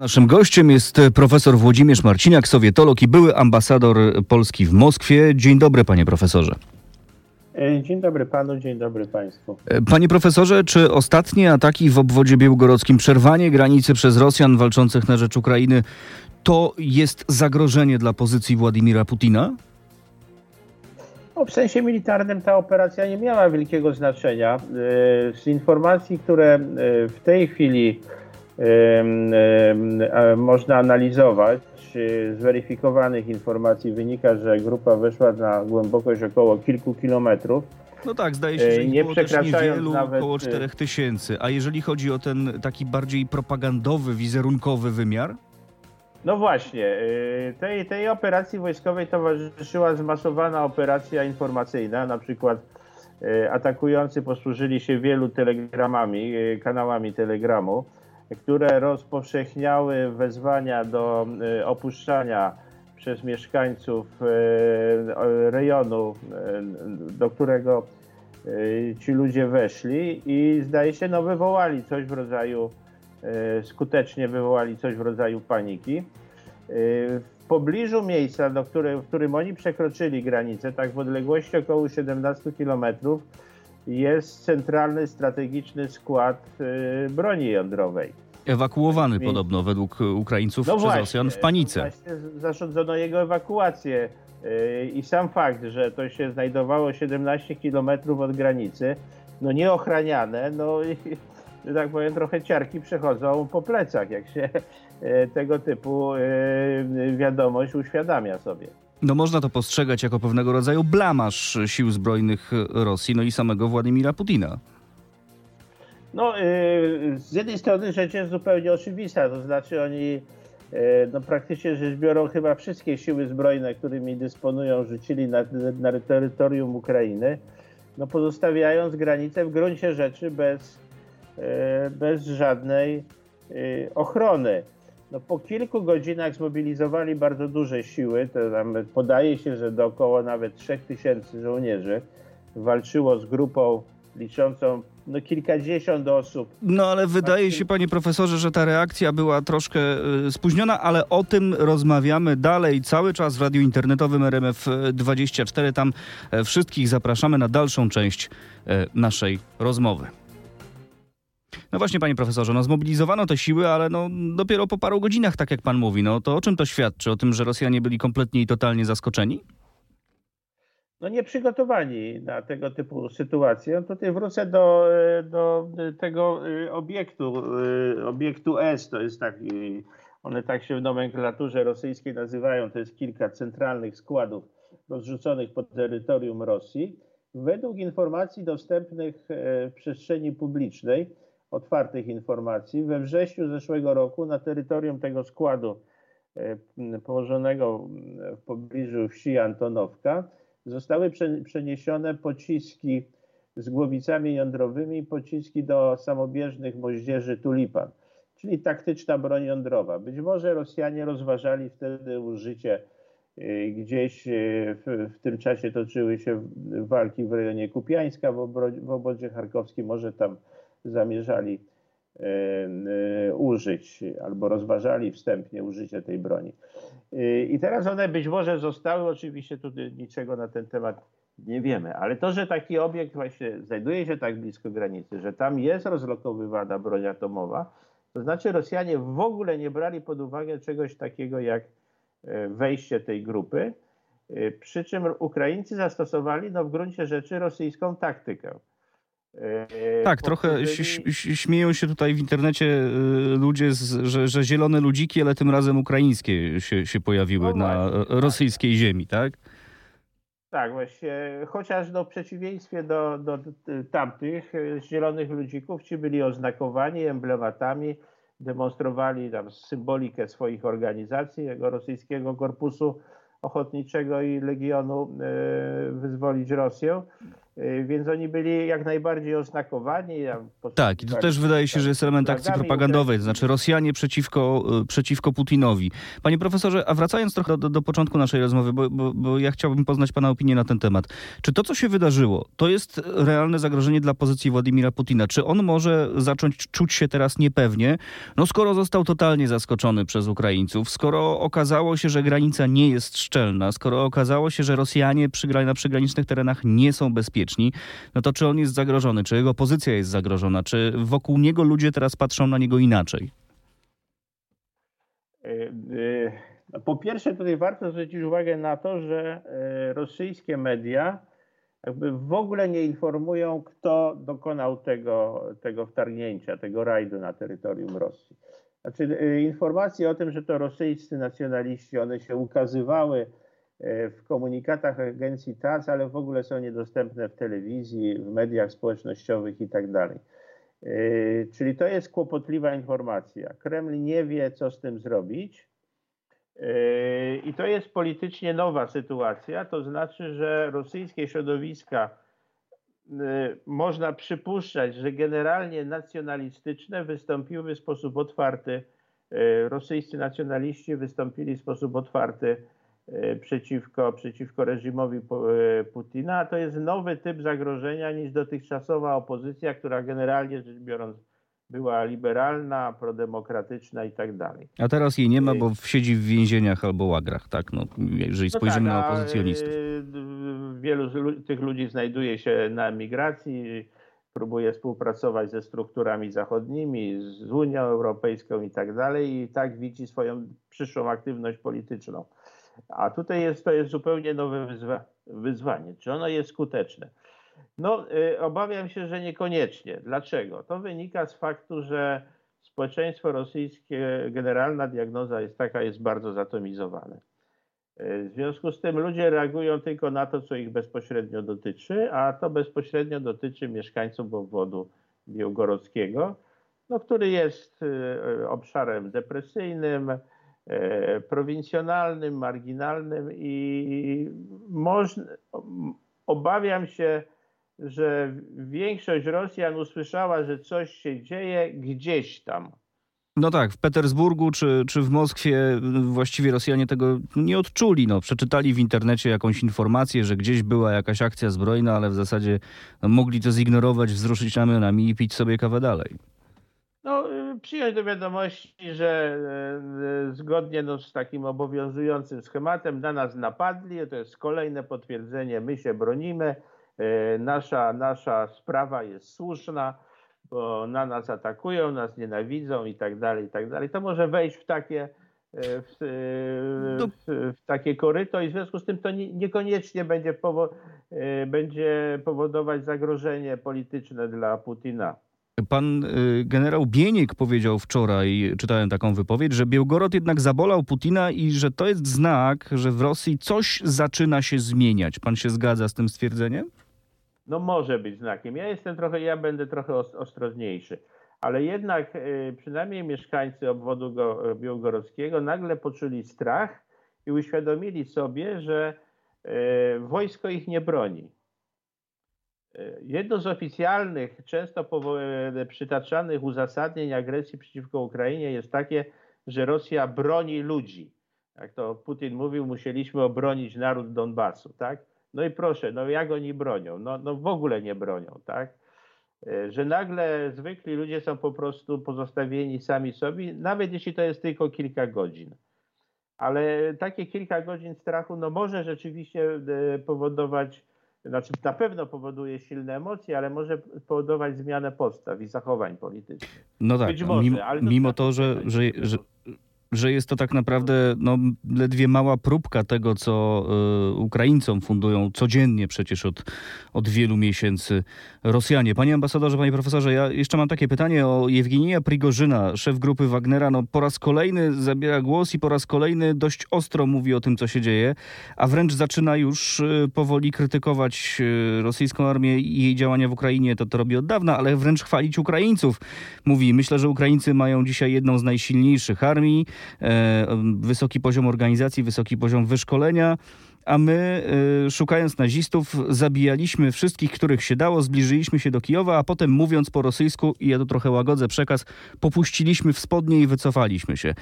Naszym gościem jest profesor Włodzimierz Marciniak, sowietolog i były ambasador Polski w Moskwie. Dzień dobry, panie profesorze. E, Dzień dobry panu, dzień dobry państwu. Panie profesorze, czy ostatnie ataki w obwodzie białgorodzkim, przerwanie granicy przez Rosjan walczących na rzecz Ukrainy, to jest zagrożenie dla pozycji Władimira Putina? No, w sensie militarnym ta operacja nie miała wielkiego znaczenia. E, Z informacji, które e, w tej chwili e, można analizować, z weryfikowanych informacji wynika, że grupa weszła na głębokość około kilku kilometrów. No tak, zdaje się, że E, ich nie było też niewielu, nawet, około y- 4 tysięcy. A jeżeli chodzi o ten taki bardziej propagandowy, wizerunkowy wymiar? No właśnie, y, tej, tej operacji wojskowej towarzyszyła zmasowana operacja informacyjna, na przykład y, atakujący posłużyli się wielu telegramami, y, kanałami telegramu, które rozpowszechniały wezwania do y, opuszczania przez mieszkańców y, rejonu, y, do którego ci ludzie weszli i zdaje się, no wywołali coś w rodzaju skutecznie wywołali coś w rodzaju paniki. W pobliżu miejsca, do które, w którym oni przekroczyli granicę, tak w odległości około 17 km, jest centralny strategiczny skład e, broni jądrowej. Ewakuowany podobno według Ukraińców przez Rosjan w panice. No Właśnie zarządzono jego ewakuację yy, i sam fakt, że to się znajdowało 17 km od granicy, no nieochraniane, no i, że tak powiem, trochę ciarki przechodzą po plecach, jak się yy, tego typu wiadomość uświadamia sobie. No można to postrzegać jako pewnego rodzaju blamaż sił zbrojnych Rosji, no i samego Władimira Putina. No, yy, z jednej strony rzecz jest zupełnie oczywista, to znaczy oni yy, no, praktycznie rzecz biorą chyba wszystkie siły zbrojne, którymi dysponują, rzucili na, na terytorium Ukrainy, no, pozostawiając granicę w gruncie rzeczy bez, yy, bez żadnej ochrony. No, po kilku godzinach zmobilizowali bardzo duże siły, to podaje się, że do około nawet 3000 żołnierzy walczyło z grupą liczącą no, kilkadziesiąt osób. No ale wydaje się, panie profesorze, że ta reakcja była troszkę y, spóźniona, ale o tym rozmawiamy dalej cały czas w radiu internetowym RMF24. Tam e, wszystkich zapraszamy na dalszą część naszej rozmowy. No właśnie, panie profesorze, no zmobilizowano te siły, ale no dopiero po paru godzinach, tak jak pan mówi. No to o czym to świadczy? O tym, że Rosjanie byli kompletnie i totalnie zaskoczeni? No nieprzygotowani na tego typu sytuacje. Tutaj wrócę do, e, do tego e, obiektu, e, obiektu S, to jest taki, one tak się w nomenklaturze rosyjskiej nazywają, to jest kilka centralnych składów rozrzuconych po terytorium Rosji. Według informacji dostępnych w przestrzeni publicznej, otwartych informacji, we wrześniu zeszłego roku na terytorium tego składu położonego w pobliżu wsi Antonowka zostały prze- przeniesione pociski z głowicami jądrowymi, pociski do samobieżnych moździerzy Tulipan, czyli taktyczna broń jądrowa. Być może Rosjanie rozważali wtedy użycie y, gdzieś y, w, w tym czasie toczyły się walki w rejonie Kupiańska w, obro- w charkowskim, może tam zamierzali y, y, użyć albo rozważali wstępnie użycie tej broni. Y, I teraz one być może zostały, oczywiście tutaj niczego na ten temat nie wiemy, ale to, że taki obiekt właśnie znajduje się tak blisko granicy, że tam jest rozlokowywana broń atomowa, to znaczy Rosjanie w ogóle nie brali pod uwagę czegoś takiego jak e, wejście tej grupy, przy czym Ukraińcy zastosowali no, w gruncie rzeczy rosyjską taktykę. E, Tak, trochę śmieją się tutaj w internecie y, ludzie, że, że zielone ludziki, ale tym razem ukraińskie się, się pojawiły No na właśnie, e, tak. rosyjskiej ziemi, tak? Tak, właśnie, chociaż no, w przeciwieństwie do, do, tamtych e, zielonych ludzików, ci byli oznakowani emblematami, demonstrowali tam symbolikę swoich organizacji, jego rosyjskiego korpusu ochotniczego i Legionu e, Wyzwolić Rosję. Y, więc oni byli jak najbardziej oznakowani. Tak, i to też wydaje się, że jest element akcji propagandowej, to znaczy Rosjanie przeciwko, y, przeciwko Putinowi. Panie profesorze, a wracając trochę do, do początku naszej rozmowy, bo, bo, bo, ja chciałbym poznać pana opinię na ten temat. Czy to, co się wydarzyło, to jest realne zagrożenie dla pozycji Władimira Putina? Czy on może zacząć czuć się teraz niepewnie, no skoro został totalnie zaskoczony przez Ukraińców, skoro okazało się, że granica nie jest szczelna, skoro okazało się, że Rosjanie przy, na przygranicznych terenach nie są bezpieczni, bezpieczni, no to czy on jest zagrożony, czy jego pozycja jest zagrożona, czy wokół niego ludzie teraz patrzą na niego inaczej? E, e, po pierwsze, tutaj warto zwrócić uwagę na to, że e, rosyjskie media jakby w ogóle nie informują, kto dokonał tego, tego wtargnięcia, tego rajdu na terytorium Rosji. Znaczy, informacje o tym, że to rosyjscy nacjonaliści, one się ukazywały w komunikatach agencji TAS, ale w ogóle są niedostępne w telewizji, w mediach społecznościowych i tak. E, czyli to jest kłopotliwa informacja. Kreml nie wie, co z tym zrobić. E, I to jest politycznie nowa sytuacja, to znaczy, że rosyjskie środowiska można przypuszczać, że generalnie nacjonalistyczne wystąpiły w sposób otwarty. Rosyjscy nacjonaliści wystąpili w sposób otwarty E, przeciwko, przeciwko reżimowi e, Putina. To jest nowy typ zagrożenia niż dotychczasowa opozycja, która generalnie rzecz biorąc była liberalna, prodemokratyczna i tak dalej. A teraz jej nie ma, bo siedzi w więzieniach albo łagrach, tak? No, jeżeli no spojrzymy no tak, na opozycjonistów. E, wielu tych ludzi znajduje się na emigracji, próbuje współpracować ze strukturami zachodnimi, z Unią Europejską i tak dalej i tak widzi swoją przyszłą aktywność polityczną. A tutaj jest, to jest zupełnie nowe wyzwa wyzwanie. Czy ono jest skuteczne? No, y, obawiam się, że niekoniecznie. Dlaczego? To wynika z faktu, że społeczeństwo rosyjskie, generalna diagnoza jest taka, jest bardzo zatomizowane. Y, w związku z tym ludzie reagują tylko na to, co ich bezpośrednio dotyczy, a to bezpośrednio dotyczy mieszkańców obwodu białgorodzkiego, no, który jest y, obszarem depresyjnym, prowincjonalnym, marginalnym i można, obawiam się, że większość Rosjan usłyszała, że coś się dzieje gdzieś tam. No tak, w Petersburgu czy, czy w Moskwie właściwie Rosjanie tego nie odczuli. No, przeczytali w internecie jakąś informację, że gdzieś była jakaś akcja zbrojna, ale w zasadzie no, mogli to zignorować, wzruszyć ramionami i pić sobie kawę dalej. No, przyjąć do wiadomości, że e, zgodnie no, z takim obowiązującym schematem na nas napadli. To jest kolejne potwierdzenie, my się bronimy, e, nasza, nasza sprawa jest słuszna, bo na nas atakują, nas nienawidzą i tak dalej, i tak dalej. To może wejść w takie, e, w, no. w, w takie koryto i w związku z tym to nie, niekoniecznie będzie, powo będzie powodować zagrożenie polityczne dla Putina. Pan y, generał Bieniek powiedział wczoraj, czytałem taką wypowiedź, że Białgorod jednak zabolał Putina i że to jest znak, że w Rosji coś zaczyna się zmieniać. Pan się zgadza z tym stwierdzeniem? No może być znakiem. Ja jestem trochę, ja będę trochę ostrożniejszy. Ale jednak y, przynajmniej mieszkańcy obwodu białgorodzkiego nagle poczuli strach i uświadomili sobie, że y, wojsko ich nie broni Jedno z oficjalnych, często przytaczanych uzasadnień agresji przeciwko Ukrainie jest takie, że Rosja broni ludzi. Jak to Putin mówił, musieliśmy obronić naród Donbasu, tak? No i proszę, no jak oni bronią? No, no w ogóle nie bronią, tak? Że nagle zwykli ludzie są po prostu pozostawieni sami sobie, nawet jeśli to jest tylko kilka godzin. Ale takie kilka godzin strachu, no może rzeczywiście e, powodować znaczy na pewno powoduje silne emocje, ale może powodować zmianę postaw i zachowań politycznych. No tak, może, mimo, mimo to, że, że, że, że jest to tak naprawdę no, ledwie mała próbka tego, co y, Ukraińcom fundują codziennie przecież od, od wielu miesięcy Rosjanie. Panie ambasadorze, panie profesorze, ja jeszcze mam takie pytanie o Jewgenija Prigorzyna, szef grupy Wagnera. No, po raz kolejny zabiera głos i po raz kolejny dość ostro mówi o tym, co się dzieje, a wręcz zaczyna już y, powoli krytykować y, rosyjską armię i jej działania w Ukrainie. To to robi od dawna, ale wręcz chwalić Ukraińców. Mówi, myślę, że Ukraińcy mają dzisiaj jedną z najsilniejszych armii, wysoki poziom organizacji, wysoki poziom wyszkolenia. a my, y, szukając nazistów, zabijaliśmy wszystkich, których się dało, zbliżyliśmy się do Kijowa, a potem mówiąc po rosyjsku, i ja tu trochę łagodzę przekaz, popuściliśmy w spodnie i wycofaliśmy się.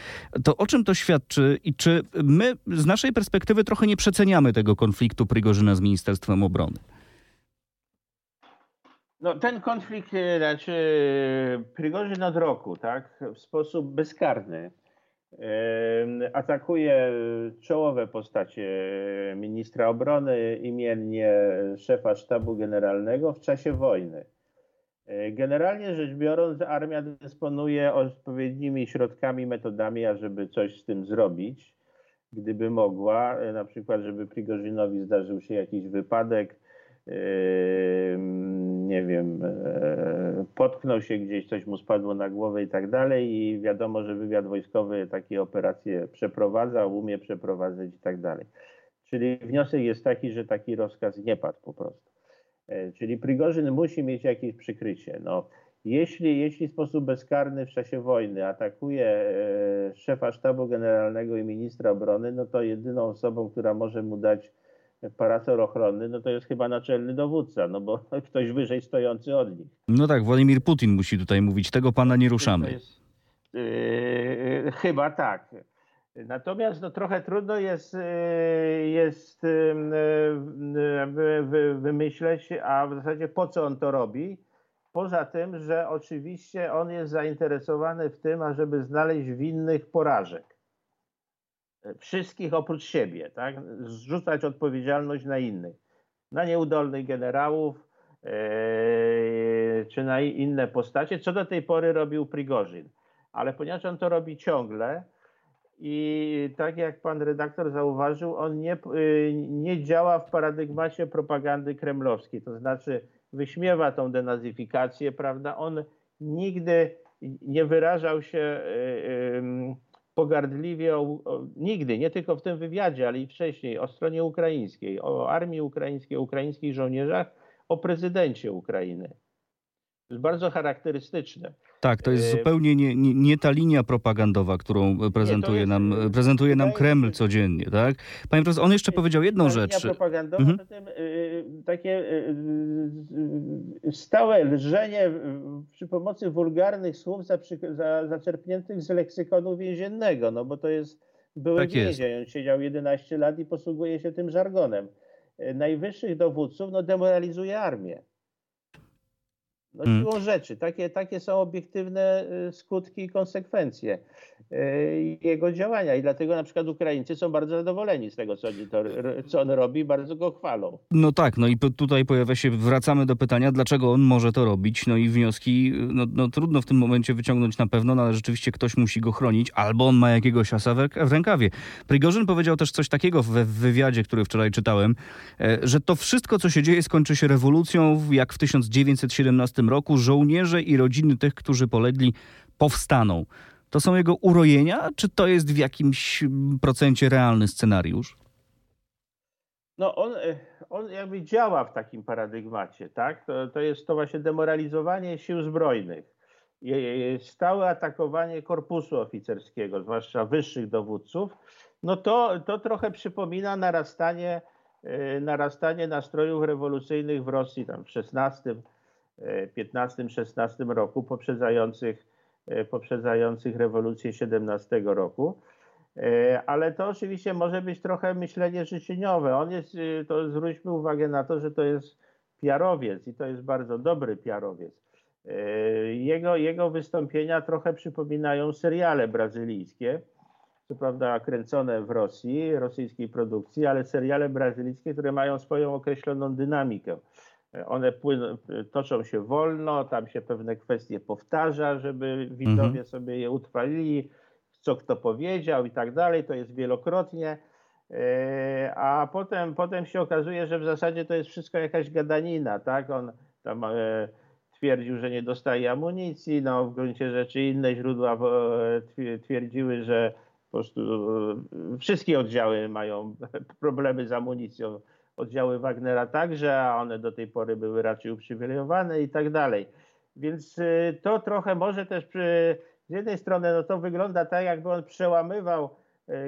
To o czym to świadczy i czy my z naszej perspektywy trochę nie przeceniamy tego konfliktu Prigorzyna z Ministerstwem Obrony? No, ten konflikt, e, znaczy Prigorzyn od roku, tak, w sposób bezkarny e, atakuje czołowe postacie ministra obrony, imiennie szefa sztabu generalnego w czasie wojny. Generalnie rzecz biorąc, armia dysponuje odpowiednimi środkami, metodami, ażeby coś z tym zrobić, gdyby mogła, na przykład, żeby Prigorzynowi zdarzył się jakiś wypadek, nie wiem, e, potknął się gdzieś, coś mu spadło na głowę i tak dalej i wiadomo, że wywiad wojskowy takie operacje przeprowadza, umie przeprowadzać i tak dalej. Czyli wniosek jest taki, że taki rozkaz nie padł po prostu. E, czyli Prigorzyn musi mieć jakieś przykrycie. No, jeśli, jeśli w sposób bezkarny w czasie wojny atakuje e, szefa sztabu generalnego i ministra obrony, no to jedyną osobą, która może mu dać parasol ochronny, no to jest chyba naczelny dowódca, no bo ktoś wyżej stojący od nich. No tak, Władimir Putin musi tutaj mówić, tego pana nie ruszamy. Jest, yy, chyba tak. Natomiast no, trochę trudno jest, yy, jest yy, wymyśleć, a w zasadzie po co on to robi. Poza tym, że oczywiście on jest zainteresowany w tym, ażeby znaleźć winnych porażek wszystkich oprócz siebie, tak? zrzucać odpowiedzialność na innych, na nieudolnych generałów yy, czy na inne postacie, co do tej pory robił Prigorzyn. Ale ponieważ on to robi ciągle i tak jak pan redaktor zauważył, on nie, yy, nie działa w paradygmacie propagandy kremlowskiej, to znaczy wyśmiewa tą denazyfikację, prawda? On nigdy nie wyrażał się yy, pogardliwie o, o, nigdy, nie tylko w tym wywiadzie, ale i wcześniej o stronie ukraińskiej, o armii ukraińskiej, ukraińskich żołnierzach, o prezydencie Ukrainy. Jest bardzo charakterystyczne. Tak, to jest e, zupełnie nie, nie, nie, ta linia propagandowa, którą prezentuje, jest, nam, prezentuje nam Kreml codziennie, tak? Panie profesor, on jeszcze powiedział jedną rzecz. Linia propagandowa, mhm. zatem takie stałe lżenie przy pomocy wulgarnych słów za, za, zaczerpniętych z leksykonu więziennego, no bo to jest były tak więzień. On siedział 11 lat i posługuje się tym żargonem. E, najwyższych dowódców no, demoralizuje armię. No hmm. siłą rzeczy. Takie, takie są obiektywne y, skutki i konsekwencje y, jego działania i dlatego na przykład Ukraińcy są bardzo zadowoleni z tego, co on, to, co on robi, bardzo go chwalą. No tak, no i tutaj pojawia się, wracamy do pytania, dlaczego on może to robić, no i wnioski, no, no trudno w tym momencie wyciągnąć na pewno, no ale rzeczywiście ktoś musi go chronić, albo on ma jakiegoś asa w rękawie. Prigorzyn powiedział też coś takiego w wywiadzie, który wczoraj czytałem, e, że to wszystko, co się dzieje, skończy się rewolucją, jak w 1917 roku żołnierze i rodziny tych, którzy polegli, powstaną. To są jego urojenia, czy to jest w jakimś procencie realny scenariusz? No on, e, on jakby działa w takim paradygmacie, tak? To, to jest to właśnie demoralizowanie sił zbrojnych. Stałe atakowanie korpusu oficerskiego, zwłaszcza wyższych dowódców, no to, to trochę przypomina narastanie, e, narastanie nastrojów rewolucyjnych w Rosji tam w XVI 15-16 roku, poprzedzających, e, poprzedzających rewolucję 17 roku. E, ale to oczywiście może być trochę myślenie życzeniowe. On jest, e, to zwróćmy uwagę na to, że to jest piarowiec i to jest bardzo dobry piarowiec. Jego, jego wystąpienia trochę przypominają seriale brazylijskie, co prawda kręcone w Rosji, rosyjskiej produkcji, ale seriale brazylijskie, które mają swoją określoną dynamikę. One płyną, toczą się wolno, tam się pewne kwestie powtarza, żeby widzowie mhm. sobie je utrwalili, co kto powiedział i tak dalej. To jest wielokrotnie. E, a potem, potem się okazuje, że w zasadzie to jest wszystko jakaś gadanina, tak? On tam e, twierdził, że nie dostaje amunicji, no w gruncie rzeczy inne źródła e, twierdziły, że po prostu wszystkie oddziały mają problemy z amunicją oddziały Wagnera także, a one do tej pory były raczej uprzywilejowane i tak dalej. Więc y, to trochę może też przy, z jednej strony no to wygląda tak, jakby on przełamywał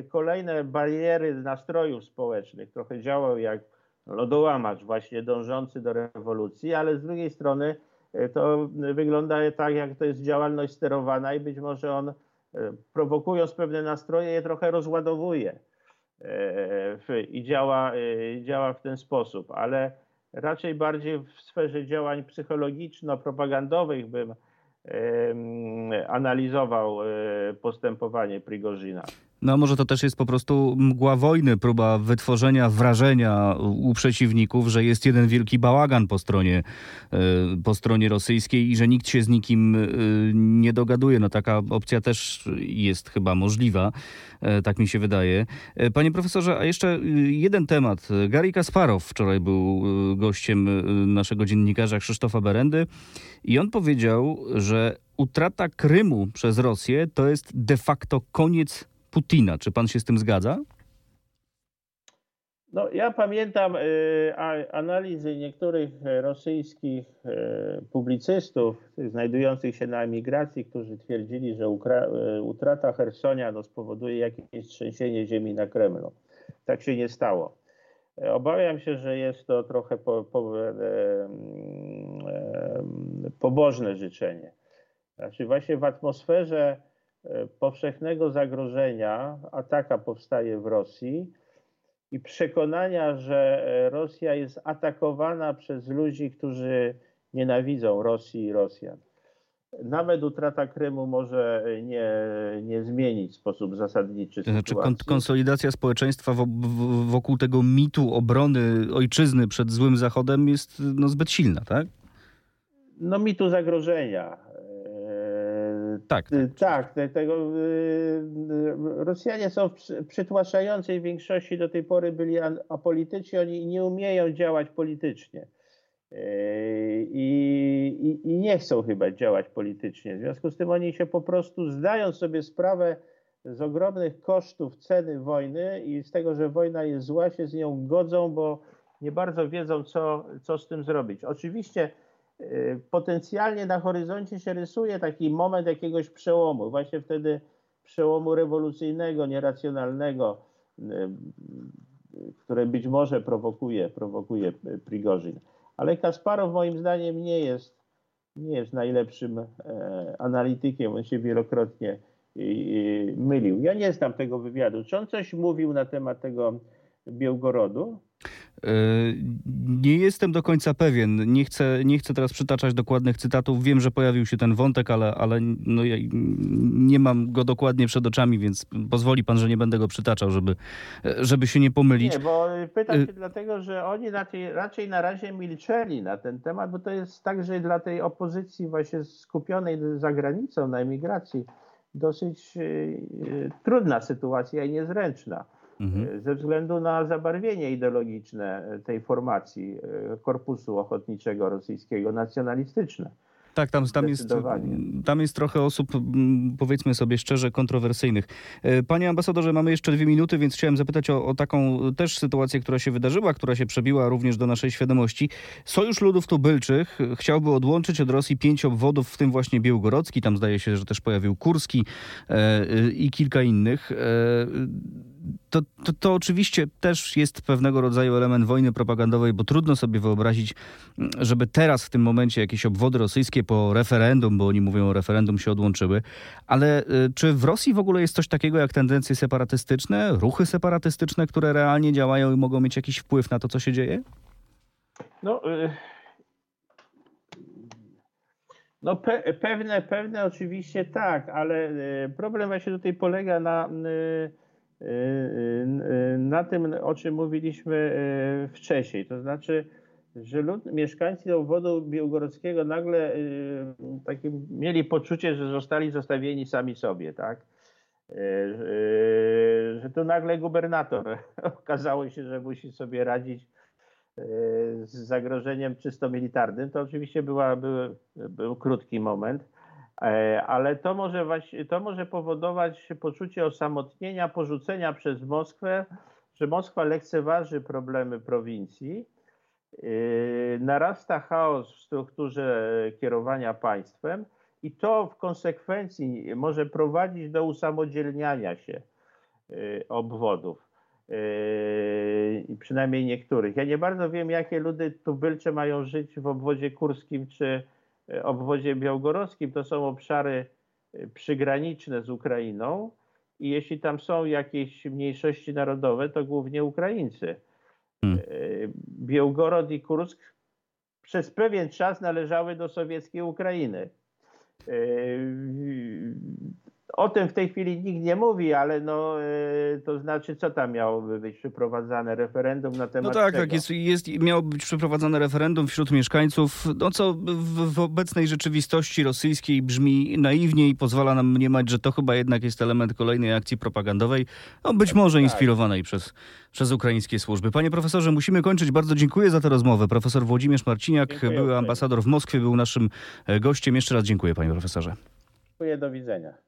kolejne bariery nastrojów społecznych. Trochę działał jak lodołamacz właśnie dążący do rewolucji, ale z drugiej strony to wygląda tak, jak to jest działalność sterowana i być może on prowokując pewne nastroje je trochę rozładowuje i działa, działa w ten sposób, ale raczej bardziej w sferze działań psychologiczno-propagandowych bym analizował e, postępowanie Prigorzyna. No a może to też jest po prostu mgła wojny, próba wytworzenia wrażenia u przeciwników, że jest jeden wielki bałagan po stronie, e, po stronie rosyjskiej i że nikt się z nikim e, nie dogaduje. No taka opcja też jest chyba możliwa, e, tak mi się wydaje. Panie profesorze, a jeszcze jeden temat. Gary Kasparow wczoraj był gościem naszego dziennikarza Krzysztofa Berendy i on powiedział, że utrata Krymu przez Rosję to jest de facto koniec Putina. Czy pan się z tym zgadza? No, ja pamiętam y, analizy niektórych rosyjskich y, publicystów znajdujących się na emigracji, którzy twierdzili, że y, utrata Hersonia no, spowoduje jakieś trzęsienie ziemi na Kremlu. Tak się nie stało. Obawiam się, że jest to trochę po, po, e, e, pobożne życzenie. Znaczy właśnie w atmosferze powszechnego zagrożenia, ataka powstaje w Rosji i przekonania, że e, Rosja jest atakowana przez ludzi, którzy nienawidzą Rosji i Rosjan. Nawet utrata Krymu może nie, nie zmienić w sposób zasadniczy. To znaczy konsolidacja społeczeństwa wokół tego mitu obrony ojczyzny przed złym Zachodem jest no, zbyt silna, tak? No mitu zagrożenia tak. Y, tak, tak tego, y, y, Rosjanie są w przytłaczającej większości do tej pory byli apolityczni, oni nie umieją działać politycznie. I, i, I, nie chcą chyba działać politycznie. W związku z tym oni się po prostu zdają sobie sprawę z ogromnych kosztów ceny wojny i z tego, że wojna jest zła, się z nią godzą, bo nie bardzo wiedzą, co, co z tym zrobić. Oczywiście Y, potencjalnie na horyzoncie się rysuje taki moment jakiegoś przełomu, właśnie wtedy przełomu rewolucyjnego, nieracjonalnego, y, które być może prowokuje, prowokuje Prigorzyn. Ale Kasparow moim zdaniem nie jest, nie jest najlepszym e, analitykiem, on się wielokrotnie mylił. Ja nie znam tego wywiadu. Czy on coś mówił na temat tego Białgorodu? E, nie jestem do końca pewien. Nie chcę, nie chcę teraz przytaczać dokładnych cytatów. Wiem, że pojawił się ten wątek, ale, ale no ja nie mam go dokładnie przed oczami, więc pozwoli pan, że nie będę go przytaczał, żeby, żeby się nie pomylić. Nie, bo pytam się y dlatego, że oni raczej, raczej na razie milczeli na ten temat, bo to jest także dla tej opozycji właśnie skupionej za granicą na emigracji dosyć y, trudna sytuacja i niezręczna mhm. ze względu na zabarwienie ideologiczne tej formacji e, Korpusu Ochotniczego Rosyjskiego nacjonalistyczne. Tak, tam, tam, jest, tam jest trochę osób, powiedzmy sobie szczerze, kontrowersyjnych. E, panie ambasadorze, mamy jeszcze dwie minuty, więc chciałem zapytać o, o, taką też sytuację, która się wydarzyła, która się przebiła również do naszej świadomości. Sojusz Ludów Tubylczych chciałby odłączyć od Rosji pięć obwodów, w tym właśnie Białgorodzki, tam zdaje się, że też pojawił Kurski e, i kilka innych. E, to, to, to, oczywiście też jest pewnego rodzaju element wojny propagandowej, bo trudno sobie wyobrazić, żeby teraz w tym momencie jakieś obwody rosyjskie po referendum, bo oni mówią o referendum, się odłączyły. Ale y, czy w Rosji w ogóle jest coś takiego jak tendencje separatystyczne, ruchy separatystyczne, które realnie działają i mogą mieć jakiś wpływ na to, co się dzieje? No. Y no pe pewne, pewne oczywiście tak, ale y, problem właśnie tutaj polega na Y, na tym, o czym mówiliśmy y, wcześniej. To znaczy, że lud, mieszkańcy obwodu białgorodzkiego nagle takie, mieli poczucie, że zostali zostawieni sami sobie, tak? Że tu nagle gubernator okazało się, że musi sobie radzić z zagrożeniem czysto militarnym. To oczywiście była, był, był krótki moment ale to może, właśnie, to może powodować poczucie osamotnienia, porzucenia przez Moskwę, że Moskwa lekceważy problemy prowincji. E, narasta chaos w strukturze kierowania państwem i to w konsekwencji może prowadzić do usamodzielniania się y, obwodów. Przynajmniej niektórych. Ja nie bardzo wiem, jakie ludy tubylcze mają żyć w obwodzie kurskim czy obwodzie białgoroskim. To są obszary y, przygraniczne z Ukrainą i jeśli tam są jakieś mniejszości narodowe, to głównie Ukraińcy. Hmm. Y, Białgorod i Kursk przez pewien czas należały do sowieckiej Ukrainy. O tym w tej chwili nikt nie mówi, ale no, yy, to znaczy, co tam miałoby być przeprowadzane? Referendum na No temat tak, czego? tak. Jest, jest, miało być przeprowadzone referendum wśród mieszkańców, no co w, w obecnej rzeczywistości rosyjskiej brzmi naiwnie i pozwala nam mniemać, że to chyba jednak jest element kolejnej akcji propagandowej, no być może inspirowanej przez, przez ukraińskie służby. Panie profesorze, musimy kończyć. Bardzo dziękuję za tę rozmowę. Profesor Włodzimierz Marciniak, Dziękuję były ambasador w Moskwie, był naszym e, gościem. Jeszcze raz dziękuję, panie profesorze. Dziękuję, do widzenia.